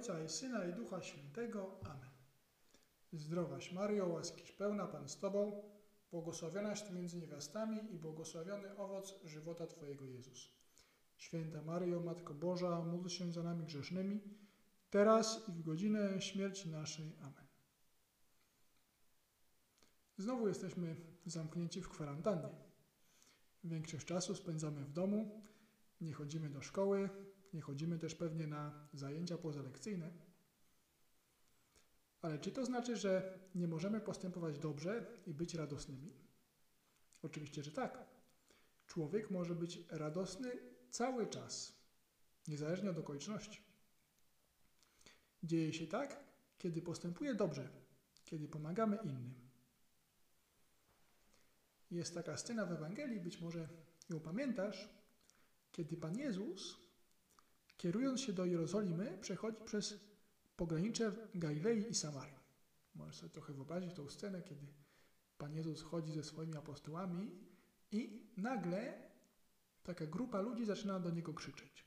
Ojca i Syna i Ducha Świętego. Amen. Zdrowaś Mario, łaskiś pełna Pan z Tobą, błogosławionaś Ty między niewiastami i błogosławiony owoc żywota Twojego Jezus. Święta Mario, Matko Boża, módl się za nami grzesznymi, teraz i w godzinę śmierci naszej. Amen. Znowu jesteśmy zamknięci w kwarantannie. Większość czasu spędzamy w domu, nie chodzimy do szkoły, nie chodzimy też pewnie na zajęcia pozalekcyjne. Ale czy to znaczy, że nie możemy postępować dobrze i być radosnymi? Oczywiście, że tak. Człowiek może być radosny cały czas, niezależnie od okoliczności. Dzieje się tak, kiedy postępuje dobrze, kiedy pomagamy innym. Jest taka scena w Ewangelii, być może ją pamiętasz, kiedy Pan Jezus, kierując się do Jerozolimy, przechodzi przez pogranicze Galilei i Samarii. Możesz sobie trochę wyobrazić tą scenę, kiedy Pan Jezus chodzi ze swoimi apostołami i nagle taka grupa ludzi zaczyna do Niego krzyczeć.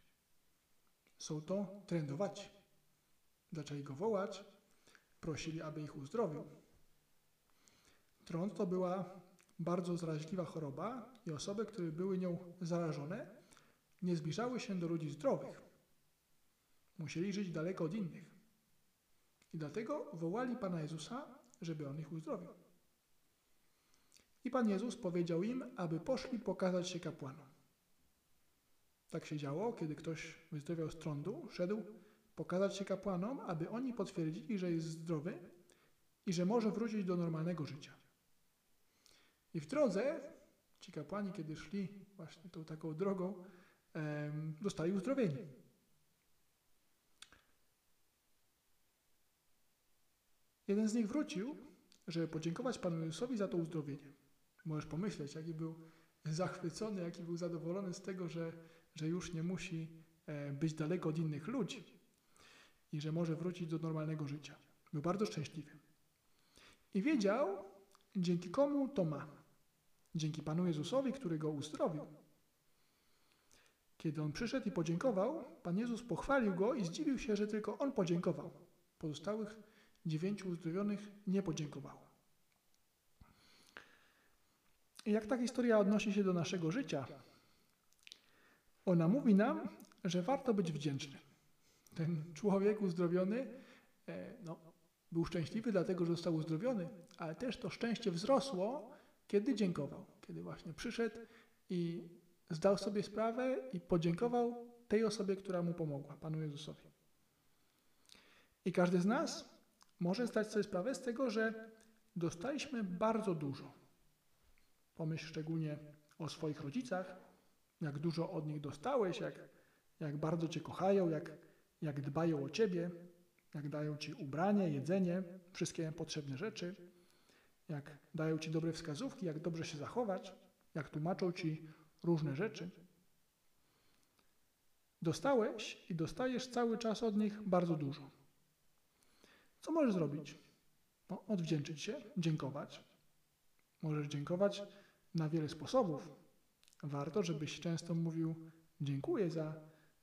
Są to trendowaci. Zaczęli Go wołać, prosili, aby ich uzdrowił. Trąd to była bardzo zaraźliwa choroba i osoby, które były nią zarażone, nie zbliżały się do ludzi zdrowych. Musieli żyć daleko od innych. I dlatego wołali Pana Jezusa, żeby On ich uzdrowił. I Pan Jezus powiedział im, aby poszli pokazać się kapłanom. Tak się działo, kiedy ktoś wyzdrowiał z trądu, szedł pokazać się kapłanom, aby oni potwierdzili, że jest zdrowy i że może wrócić do normalnego życia. I w drodze ci kapłani, kiedy szli właśnie tą taką drogą, zostali uzdrowieni. Jeden z nich wrócił, żeby podziękować Panu Jezusowi za to uzdrowienie. Możesz pomyśleć, jaki był zachwycony, jaki był zadowolony z tego, że, że już nie musi e, być daleko od innych ludzi i że może wrócić do normalnego życia. Był bardzo szczęśliwy. I wiedział, dzięki komu to ma. Dzięki Panu Jezusowi, który go uzdrowił. Kiedy on przyszedł i podziękował, Pan Jezus pochwalił go i zdziwił się, że tylko on podziękował. Pozostałych dziewięciu uzdrowionych nie podziękowało. I jak ta historia odnosi się do naszego życia? Ona mówi nam, że warto być wdzięczny. Ten człowiek uzdrowiony e, no, był szczęśliwy, dlatego że został uzdrowiony, ale też to szczęście wzrosło, kiedy dziękował, kiedy właśnie przyszedł i zdał sobie sprawę i podziękował tej osobie, która mu pomogła, Panu Jezusowi. I każdy z nas może zdać sobie sprawę z tego, że dostaliśmy bardzo dużo. Pomyśl szczególnie o swoich rodzicach, jak dużo od nich dostałeś, jak, jak bardzo Cię kochają, jak, jak dbają o Ciebie, jak dają Ci ubranie, jedzenie, wszystkie potrzebne rzeczy, jak dają Ci dobre wskazówki, jak dobrze się zachować, jak tłumaczą Ci różne rzeczy. Dostałeś i dostajesz cały czas od nich bardzo dużo. Co możesz zrobić? No, odwdzięczyć się, dziękować. Możesz dziękować na wiele sposobów. Warto, żebyś często mówił dziękuję za,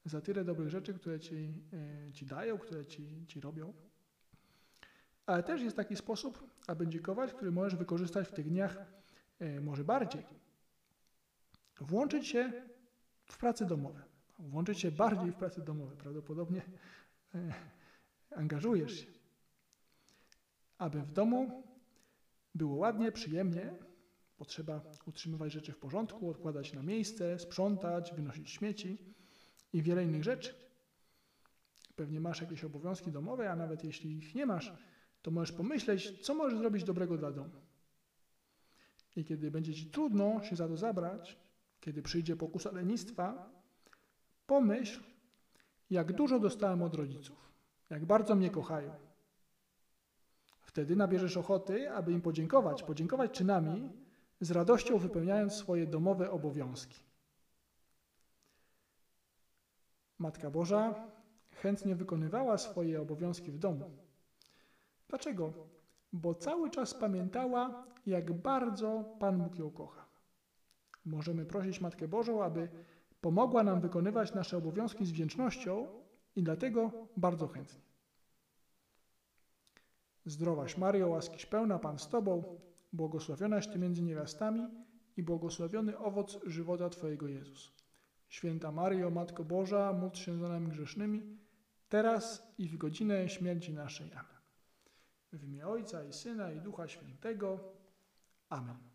za tyle dobrych rzeczy, które ci, e, ci dają, które ci, ci robią. Ale też jest taki sposób, aby dziękować, który możesz wykorzystać w tych dniach e, może bardziej. Włączyć się w prace domowe. Włączyć się bardziej w prace domowe. Prawdopodobnie e, angażujesz się aby w domu było ładnie, przyjemnie. Potrzeba utrzymywać rzeczy w porządku, odkładać na miejsce, sprzątać, wynosić śmieci i wiele innych rzeczy. Pewnie masz jakieś obowiązki domowe, a nawet jeśli ich nie masz, to możesz pomyśleć, co możesz zrobić dobrego dla domu. I kiedy będzie ci trudno się za to zabrać, kiedy przyjdzie pokusa lenistwa, pomyśl, jak dużo dostałem od rodziców, jak bardzo mnie kochają, Wtedy nabierzesz ochoty, aby im podziękować, podziękować czynami, z radością wypełniając swoje domowe obowiązki. Matka Boża chętnie wykonywała swoje obowiązki w domu. Dlaczego? Bo cały czas pamiętała, jak bardzo Pan Bóg ją kocha. Możemy prosić Matkę Bożą, aby pomogła nam wykonywać nasze obowiązki z wdzięcznością i dlatego bardzo chętnie. Zdrowaś Mario, łaskiś pełna Pan z Tobą, błogosławionaś Ty między niewiastami i błogosławiony owoc żywota Twojego Jezus. Święta Mario, Matko Boża, módl się za nami grzesznymi, teraz i w godzinę śmierci naszej. Amen. W imię Ojca i Syna i Ducha Świętego. Amen.